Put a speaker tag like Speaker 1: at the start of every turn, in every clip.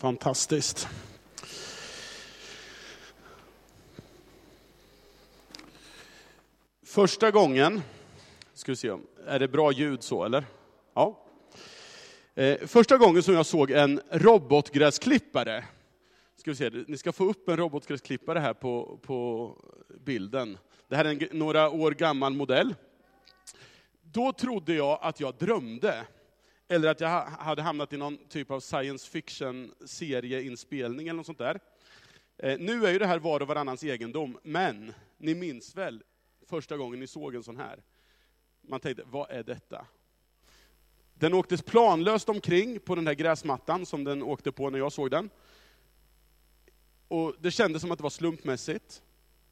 Speaker 1: Fantastiskt. Första gången, ska vi se om, är det bra ljud så eller? Ja. Eh, första gången som jag såg en robotgräsklippare, ska vi se, ni ska få upp en robotgräsklippare här på, på bilden. Det här är en några år gammal modell. Då trodde jag att jag drömde, eller att jag hade hamnat i någon typ av science fiction serieinspelning eller något sånt där. Eh, nu är ju det här var och varannans egendom, men ni minns väl första gången ni såg en sån här? Man tänkte, vad är detta? Den åktes planlöst omkring på den här gräsmattan som den åkte på när jag såg den. Och Det kändes som att det var slumpmässigt.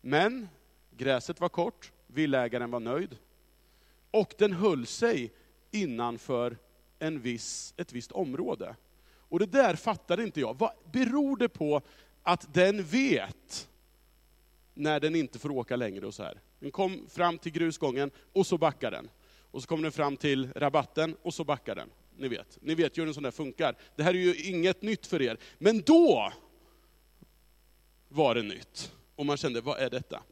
Speaker 1: Men gräset var kort, villägaren var nöjd. Och den höll sig innanför en viss, ett visst område. Och det där fattade inte jag. Vad beror det på att den vet när den inte får åka längre och så här? Den kom fram till grusgången och så backar den. Och så kommer den fram till rabatten och så backar den. Ni vet, ni vet ju hur en sån där funkar. Det här är ju inget nytt för er. Men då var det nytt. Och man kände, vad är detta?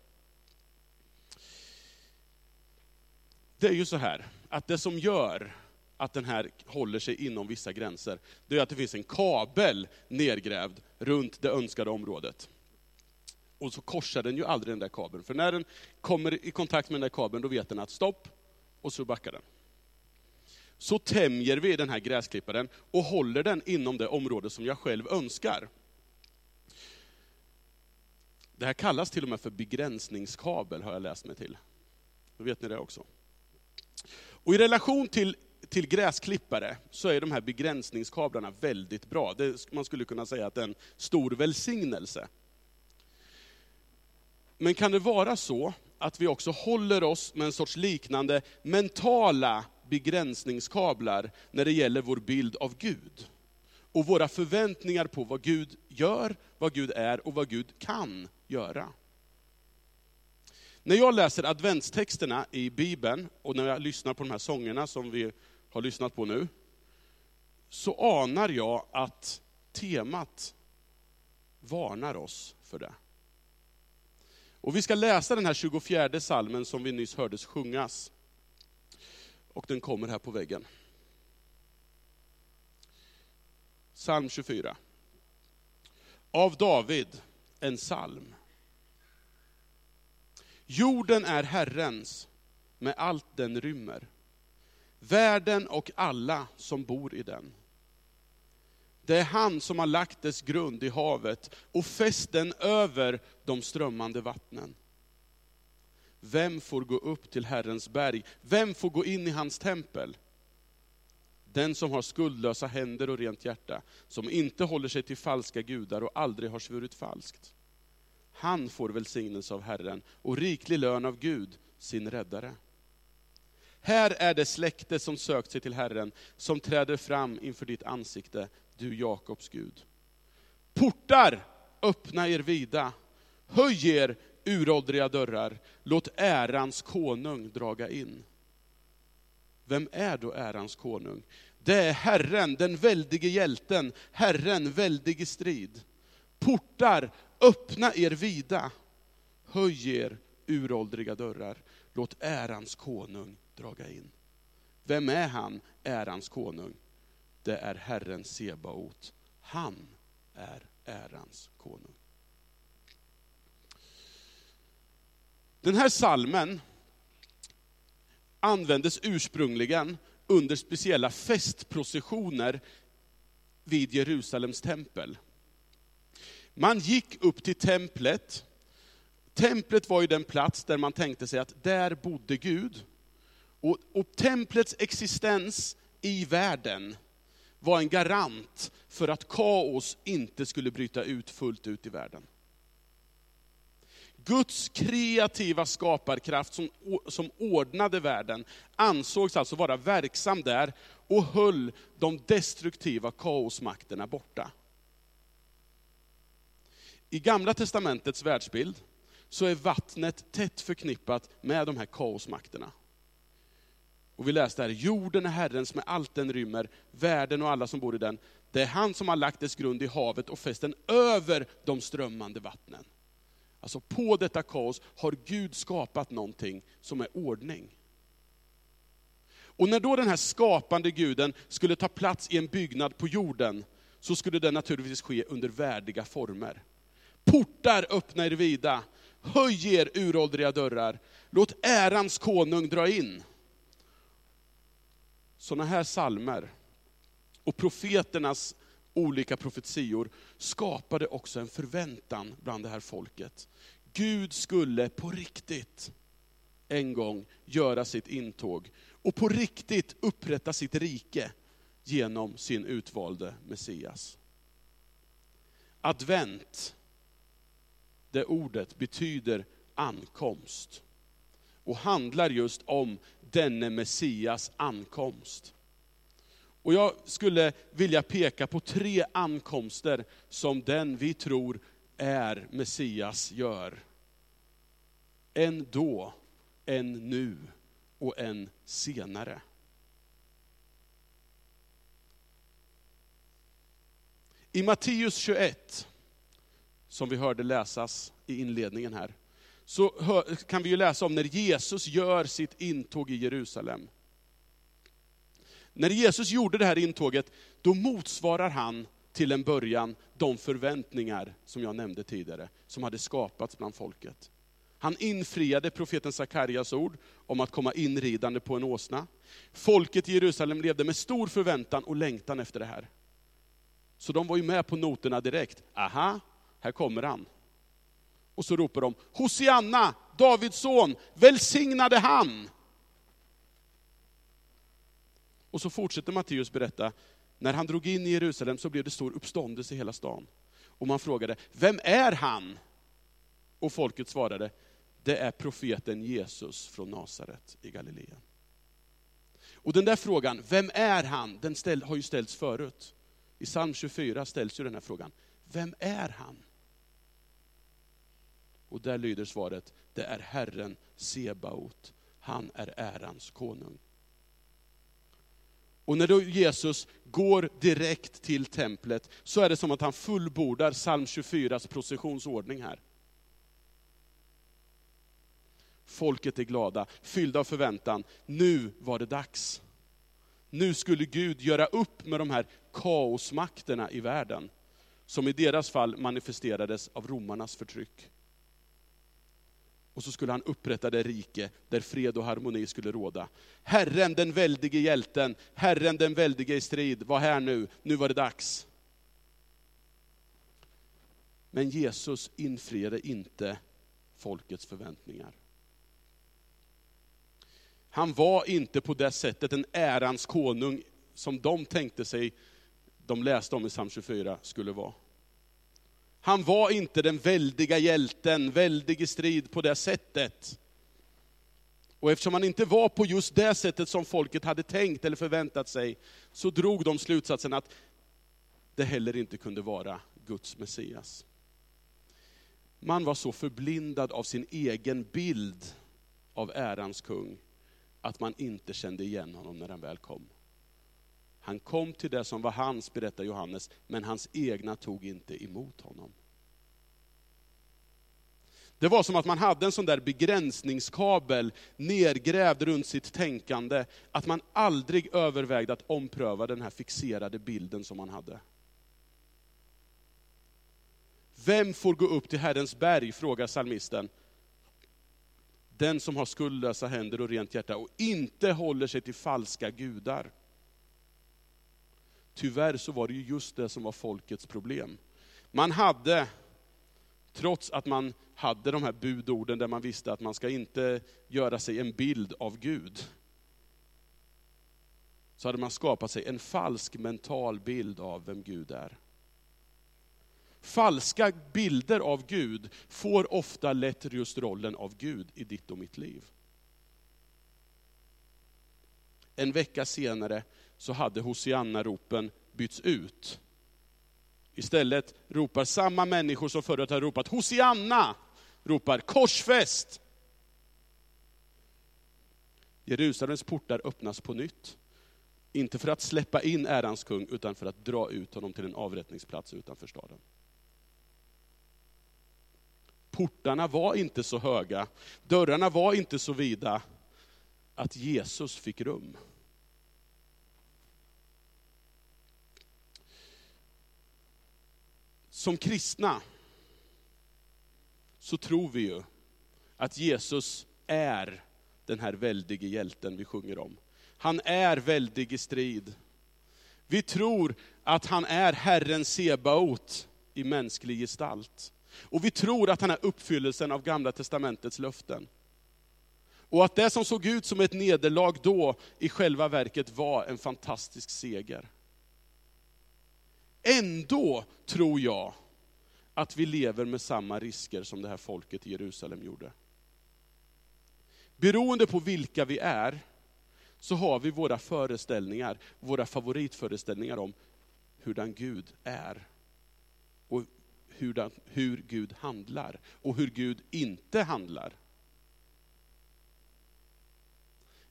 Speaker 1: Det är ju så här, att det som gör att den här håller sig inom vissa gränser, det är att det finns en kabel nedgrävd runt det önskade området. Och så korsar den ju aldrig den där kabeln, för när den kommer i kontakt med den där kabeln, då vet den att stopp, och så backar den. Så tämjer vi den här gräsklipparen och håller den inom det område som jag själv önskar. Det här kallas till och med för begränsningskabel, har jag läst mig till. Då vet ni det också. Och I relation till, till gräsklippare så är de här begränsningskablarna väldigt bra. Det, man skulle kunna säga att det är en stor välsignelse. Men kan det vara så att vi också håller oss med en sorts liknande mentala begränsningskablar när det gäller vår bild av Gud? Och våra förväntningar på vad Gud gör, vad Gud är och vad Gud kan göra. När jag läser adventstexterna i Bibeln, och när jag lyssnar på de här sångerna som vi har lyssnat på nu, så anar jag att temat varnar oss för det. Och vi ska läsa den här 24 salmen som vi nyss hördes sjungas. Och den kommer här på väggen. Psalm 24. Av David, en psalm. Jorden är Herrens med allt den rymmer. Världen och alla som bor i den. Det är han som har lagt dess grund i havet och fäst den över de strömmande vattnen. Vem får gå upp till Herrens berg? Vem får gå in i hans tempel? Den som har skuldlösa händer och rent hjärta, som inte håller sig till falska gudar och aldrig har svurit falskt. Han får välsignelse av Herren och riklig lön av Gud, sin räddare. Här är det släkte som sökt sig till Herren, som träder fram inför ditt ansikte, du Jakobs Gud. Portar, öppna er vida. Höj er, uråldriga dörrar. Låt ärans konung draga in. Vem är då ärans konung? Det är Herren, den väldige hjälten, Herren väldig i strid. Portar, öppna er vida. Höj er, uråldriga dörrar. Låt ärans konung draga in. Vem är han, ärans konung? Det är Herren Sebaot. Han är ärans konung. Den här salmen användes ursprungligen under speciella festprocessioner vid Jerusalems tempel. Man gick upp till templet. Templet var ju den plats där man tänkte sig att där bodde Gud. Och, och templets existens i världen var en garant för att kaos inte skulle bryta ut fullt ut i världen. Guds kreativa skaparkraft som, som ordnade världen ansågs alltså vara verksam där och höll de destruktiva kaosmakterna borta. I Gamla Testamentets världsbild så är vattnet tätt förknippat med de här kaosmakterna. Och vi läste här, jorden är Herrens med allt den rymmer, världen och alla som bor i den. Det är han som har lagt dess grund i havet och fäst den över de strömmande vattnen. Alltså på detta kaos har Gud skapat någonting som är ordning. Och när då den här skapande guden skulle ta plats i en byggnad på jorden, så skulle det naturligtvis ske under värdiga former. Portar öppna er vida, höj er uråldriga dörrar, låt ärans konung dra in. Sådana här salmer och profeternas olika profetior skapade också en förväntan bland det här folket. Gud skulle på riktigt en gång göra sitt intåg och på riktigt upprätta sitt rike genom sin utvalde Messias. Advent, det ordet betyder ankomst och handlar just om denne Messias ankomst. Och jag skulle vilja peka på tre ankomster som den vi tror är Messias gör. En då, en nu och en senare. I Matteus 21, som vi hörde läsas i inledningen här, så kan vi ju läsa om när Jesus gör sitt intåg i Jerusalem. När Jesus gjorde det här intåget, då motsvarar han till en början de förväntningar som jag nämnde tidigare, som hade skapats bland folket. Han infriade profeten Sakarias ord om att komma inridande på en åsna. Folket i Jerusalem levde med stor förväntan och längtan efter det här. Så de var ju med på noterna direkt. Aha, här kommer han. Och så ropar de, Hosianna, Davids son, välsignade han! Och så fortsätter Matteus berätta, när han drog in i Jerusalem så blev det stor uppståndelse i hela stan. Och man frågade, vem är han? Och folket svarade, det är profeten Jesus från Nasaret i Galileen. Och den där frågan, vem är han? Den ställ, har ju ställts förut. I psalm 24 ställs ju den här frågan, vem är han? Och där lyder svaret, det är Herren Sebaot, han är ärans konung. Och när då Jesus går direkt till templet, så är det som att han fullbordar psalm 24s processionsordning här. Folket är glada, fyllda av förväntan. Nu var det dags. Nu skulle Gud göra upp med de här kaosmakterna i världen, som i deras fall manifesterades av romarnas förtryck. Och så skulle han upprätta det rike där fred och harmoni skulle råda. Herren den väldige hjälten, Herren den väldige i strid, var här nu, nu var det dags. Men Jesus infriade inte folkets förväntningar. Han var inte på det sättet en ärans konung som de tänkte sig, de läste om i psalm 24, skulle vara. Han var inte den väldiga hjälten, väldig i strid på det sättet. Och eftersom han inte var på just det sättet som folket hade tänkt eller förväntat sig, så drog de slutsatsen att det heller inte kunde vara Guds Messias. Man var så förblindad av sin egen bild av ärans kung, att man inte kände igen honom när han väl kom. Han kom till det som var hans, berättar Johannes, men hans egna tog inte emot honom. Det var som att man hade en sån där begränsningskabel nergrävd runt sitt tänkande, att man aldrig övervägde att ompröva den här fixerade bilden som man hade. Vem får gå upp till Herrens berg, frågar salmisten den som har skuldlösa händer och rent hjärta och inte håller sig till falska gudar. Tyvärr så var det ju just det som var folkets problem. Man hade, trots att man hade de här budorden där man visste att man ska inte göra sig en bild av Gud, så hade man skapat sig en falsk mental bild av vem Gud är. Falska bilder av Gud får ofta lätt just rollen av Gud i ditt och mitt liv. En vecka senare så hade Hosianna-ropen bytts ut. Istället ropar samma människor som förut har ropat Hosianna, ropar korsfäst. Jerusalems portar öppnas på nytt. Inte för att släppa in ärans kung, utan för att dra ut honom till en avrättningsplats utanför staden. Portarna var inte så höga, dörrarna var inte så vida, att Jesus fick rum. Som kristna så tror vi ju att Jesus är den här väldige hjälten vi sjunger om. Han är väldig i strid. Vi tror att han är Herren Sebaot i mänsklig gestalt. Och vi tror att han är uppfyllelsen av Gamla Testamentets löften. Och att det som såg ut som ett nederlag då, i själva verket var en fantastisk seger. Ändå tror jag att vi lever med samma risker som det här folket i Jerusalem gjorde. Beroende på vilka vi är, så har vi våra föreställningar, våra favoritföreställningar om hurdan Gud är. Och hurdan, hur Gud handlar, och hur Gud inte handlar.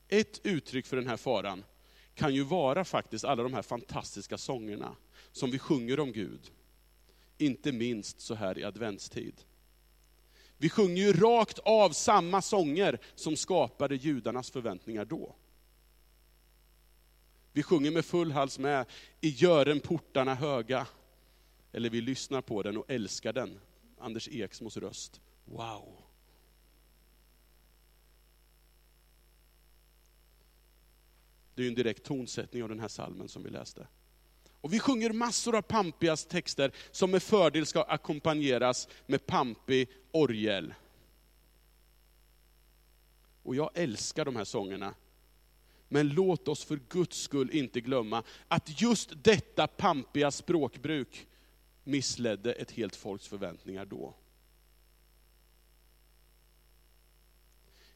Speaker 1: Ett uttryck för den här faran kan ju vara faktiskt alla de här fantastiska sångerna som vi sjunger om Gud. Inte minst så här i adventstid. Vi sjunger ju rakt av samma sånger som skapade judarnas förväntningar då. Vi sjunger med full hals med, i gören portarna höga. Eller vi lyssnar på den och älskar den. Anders Eksmos röst. Wow! Det är ju en direkt tonsättning av den här salmen som vi läste. Och vi sjunger massor av pampiga texter som med fördel ska ackompanjeras med pampig orgel. Och jag älskar de här sångerna. Men låt oss för Guds skull inte glömma att just detta pampiga språkbruk missledde ett helt folks förväntningar då.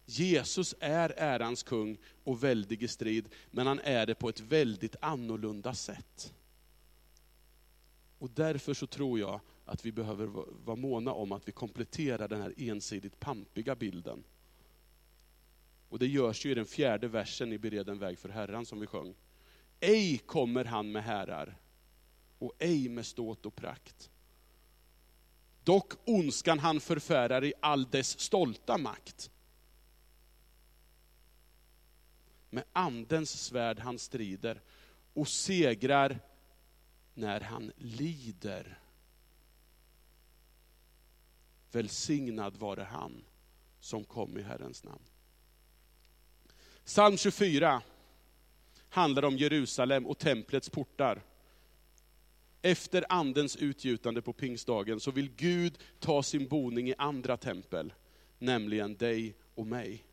Speaker 1: Jesus är ärans kung och väldig i strid, men han är det på ett väldigt annorlunda sätt. Och därför så tror jag att vi behöver vara måna om att vi kompletterar den här ensidigt pampiga bilden. Och det görs ju i den fjärde versen i Bered en väg för Herren som vi sjöng. Ej kommer han med härar, och ej med ståt och prakt. Dock ondskan han förfärar i all dess stolta makt. Med andens svärd han strider och segrar när han lider. Välsignad vare han som kom i Herrens namn. Psalm 24 handlar om Jerusalem och templets portar. Efter andens utgjutande på pingstdagen så vill Gud ta sin boning i andra tempel, nämligen dig och mig.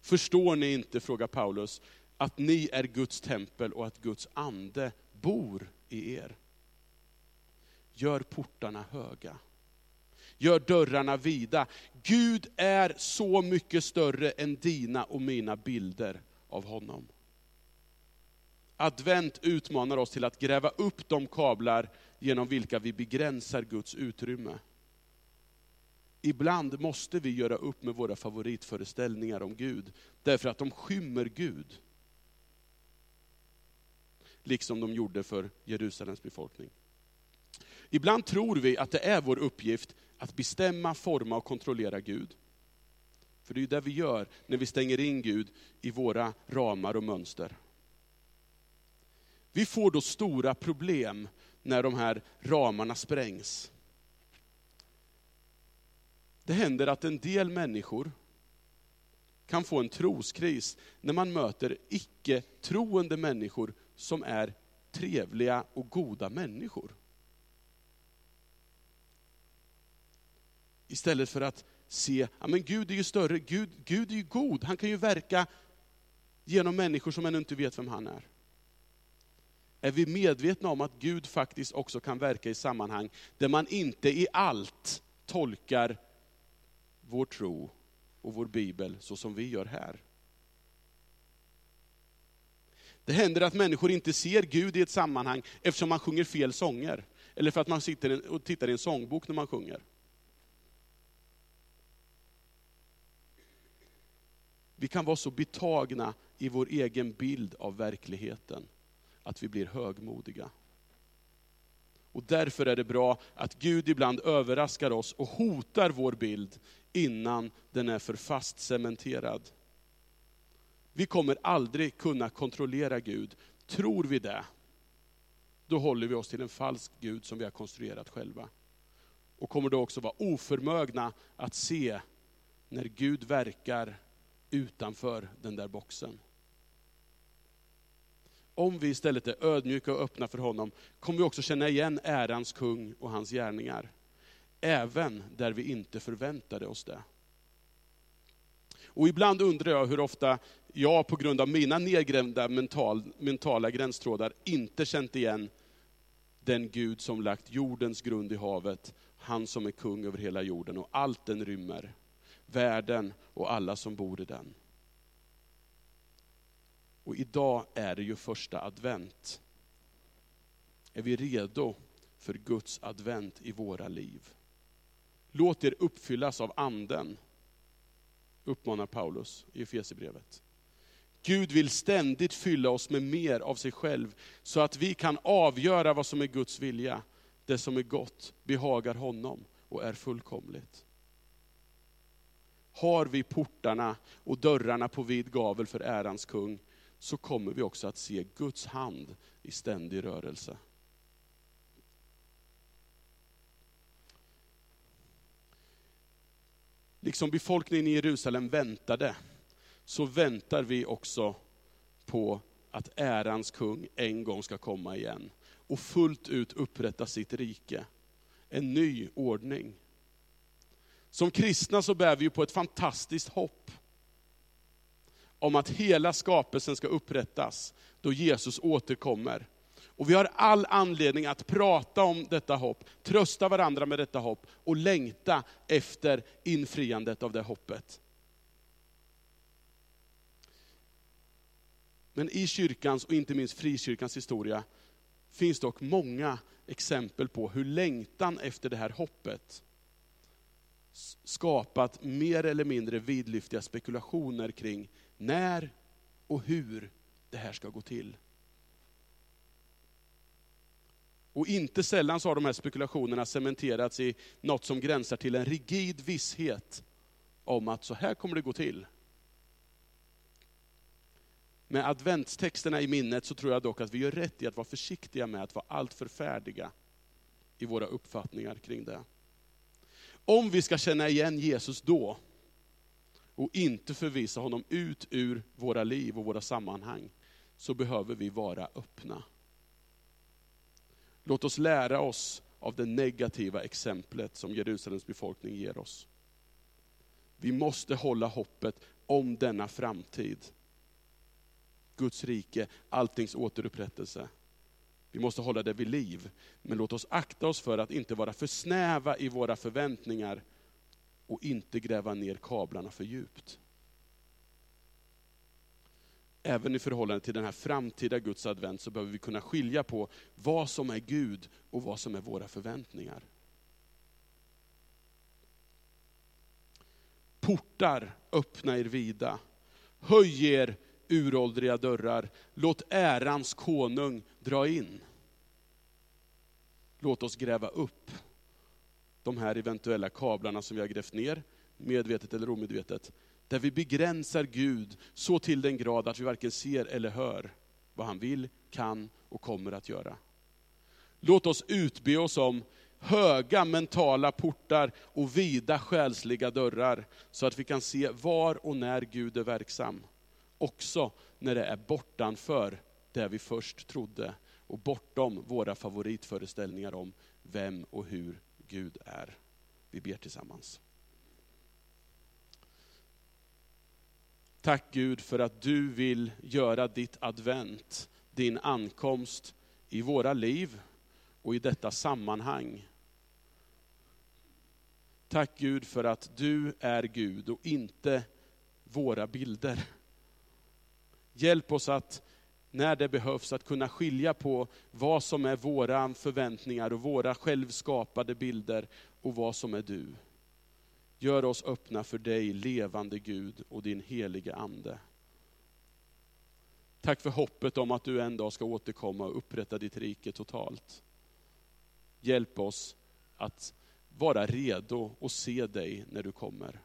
Speaker 1: Förstår ni inte, frågar Paulus, att ni är Guds tempel och att Guds ande bor i er? Gör portarna höga. Gör dörrarna vida. Gud är så mycket större än dina och mina bilder av honom. Advent utmanar oss till att gräva upp de kablar genom vilka vi begränsar Guds utrymme. Ibland måste vi göra upp med våra favoritföreställningar om Gud, därför att de skymmer Gud. Liksom de gjorde för Jerusalems befolkning. Ibland tror vi att det är vår uppgift att bestämma, forma och kontrollera Gud. För det är ju det vi gör när vi stänger in Gud i våra ramar och mönster. Vi får då stora problem när de här ramarna sprängs. Det händer att en del människor kan få en troskris när man möter icke-troende människor som är trevliga och goda människor. Istället för att se, ja men Gud är ju större, Gud, Gud är ju god, han kan ju verka genom människor som ännu inte vet vem han är. Är vi medvetna om att Gud faktiskt också kan verka i sammanhang där man inte i allt tolkar vår tro och vår bibel så som vi gör här? Det händer att människor inte ser Gud i ett sammanhang eftersom man sjunger fel sånger. Eller för att man sitter och tittar i en sångbok när man sjunger. Vi kan vara så betagna i vår egen bild av verkligheten, att vi blir högmodiga. Och därför är det bra att Gud ibland överraskar oss och hotar vår bild innan den är för fast cementerad. Vi kommer aldrig kunna kontrollera Gud. Tror vi det, då håller vi oss till en falsk Gud som vi har konstruerat själva. Och kommer då också vara oförmögna att se när Gud verkar utanför den där boxen. Om vi istället är ödmjuka och öppna för honom, kommer vi också känna igen ärans kung och hans gärningar. Även där vi inte förväntade oss det. Och ibland undrar jag hur ofta jag på grund av mina nedgrävda mental, mentala gränstrådar inte känt igen den Gud som lagt jordens grund i havet, han som är kung över hela jorden och allt den rymmer, världen och alla som bor i den. Och idag är det ju första advent. Är vi redo för Guds advent i våra liv? Låt er uppfyllas av anden, uppmanar Paulus i Efesierbrevet. Gud vill ständigt fylla oss med mer av sig själv, så att vi kan avgöra vad som är Guds vilja. Det som är gott behagar honom och är fullkomligt. Har vi portarna och dörrarna på vid gavel för ärans kung, så kommer vi också att se Guds hand i ständig rörelse. Liksom befolkningen i Jerusalem väntade, så väntar vi också på att ärans kung en gång ska komma igen och fullt ut upprätta sitt rike. En ny ordning. Som kristna så bär vi på ett fantastiskt hopp om att hela skapelsen ska upprättas då Jesus återkommer. Och vi har all anledning att prata om detta hopp, trösta varandra med detta hopp och längta efter infriandet av det hoppet. Men i kyrkans och inte minst frikyrkans historia finns dock många exempel på hur längtan efter det här hoppet skapat mer eller mindre vidlyftiga spekulationer kring när och hur det här ska gå till. Och inte sällan så har de här spekulationerna cementerats i något som gränsar till en rigid visshet om att så här kommer det gå till. Med adventstexterna i minnet så tror jag dock att vi gör rätt i att vara försiktiga med att vara alltför färdiga i våra uppfattningar kring det. Om vi ska känna igen Jesus då, och inte förvisa honom ut ur våra liv och våra sammanhang, så behöver vi vara öppna. Låt oss lära oss av det negativa exemplet som Jerusalems befolkning ger oss. Vi måste hålla hoppet om denna framtid. Guds rike, alltings återupprättelse. Vi måste hålla det vid liv. Men låt oss akta oss för att inte vara för snäva i våra förväntningar och inte gräva ner kablarna för djupt. Även i förhållande till den här framtida Guds advent så behöver vi kunna skilja på vad som är Gud och vad som är våra förväntningar. Portar, öppna er vida. Höj er uråldriga dörrar. Låt ärans konung dra in. Låt oss gräva upp de här eventuella kablarna som vi har grävt ner, medvetet eller omedvetet. Där vi begränsar Gud så till den grad att vi varken ser eller hör vad han vill, kan och kommer att göra. Låt oss utbe oss om höga mentala portar och vida själsliga dörrar, så att vi kan se var och när Gud är verksam. Också när det är bortanför det vi först trodde, och bortom våra favoritföreställningar om vem och hur Gud är. Vi ber tillsammans. Tack Gud för att du vill göra ditt advent, din ankomst i våra liv och i detta sammanhang. Tack Gud för att du är Gud och inte våra bilder. Hjälp oss att när det behövs, att kunna skilja på vad som är våra förväntningar och våra självskapade bilder och vad som är du. Gör oss öppna för dig, levande Gud och din helige Ande. Tack för hoppet om att du en dag ska återkomma och upprätta ditt rike totalt. Hjälp oss att vara redo och se dig när du kommer.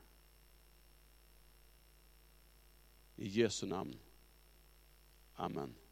Speaker 1: I Jesu namn. Amen.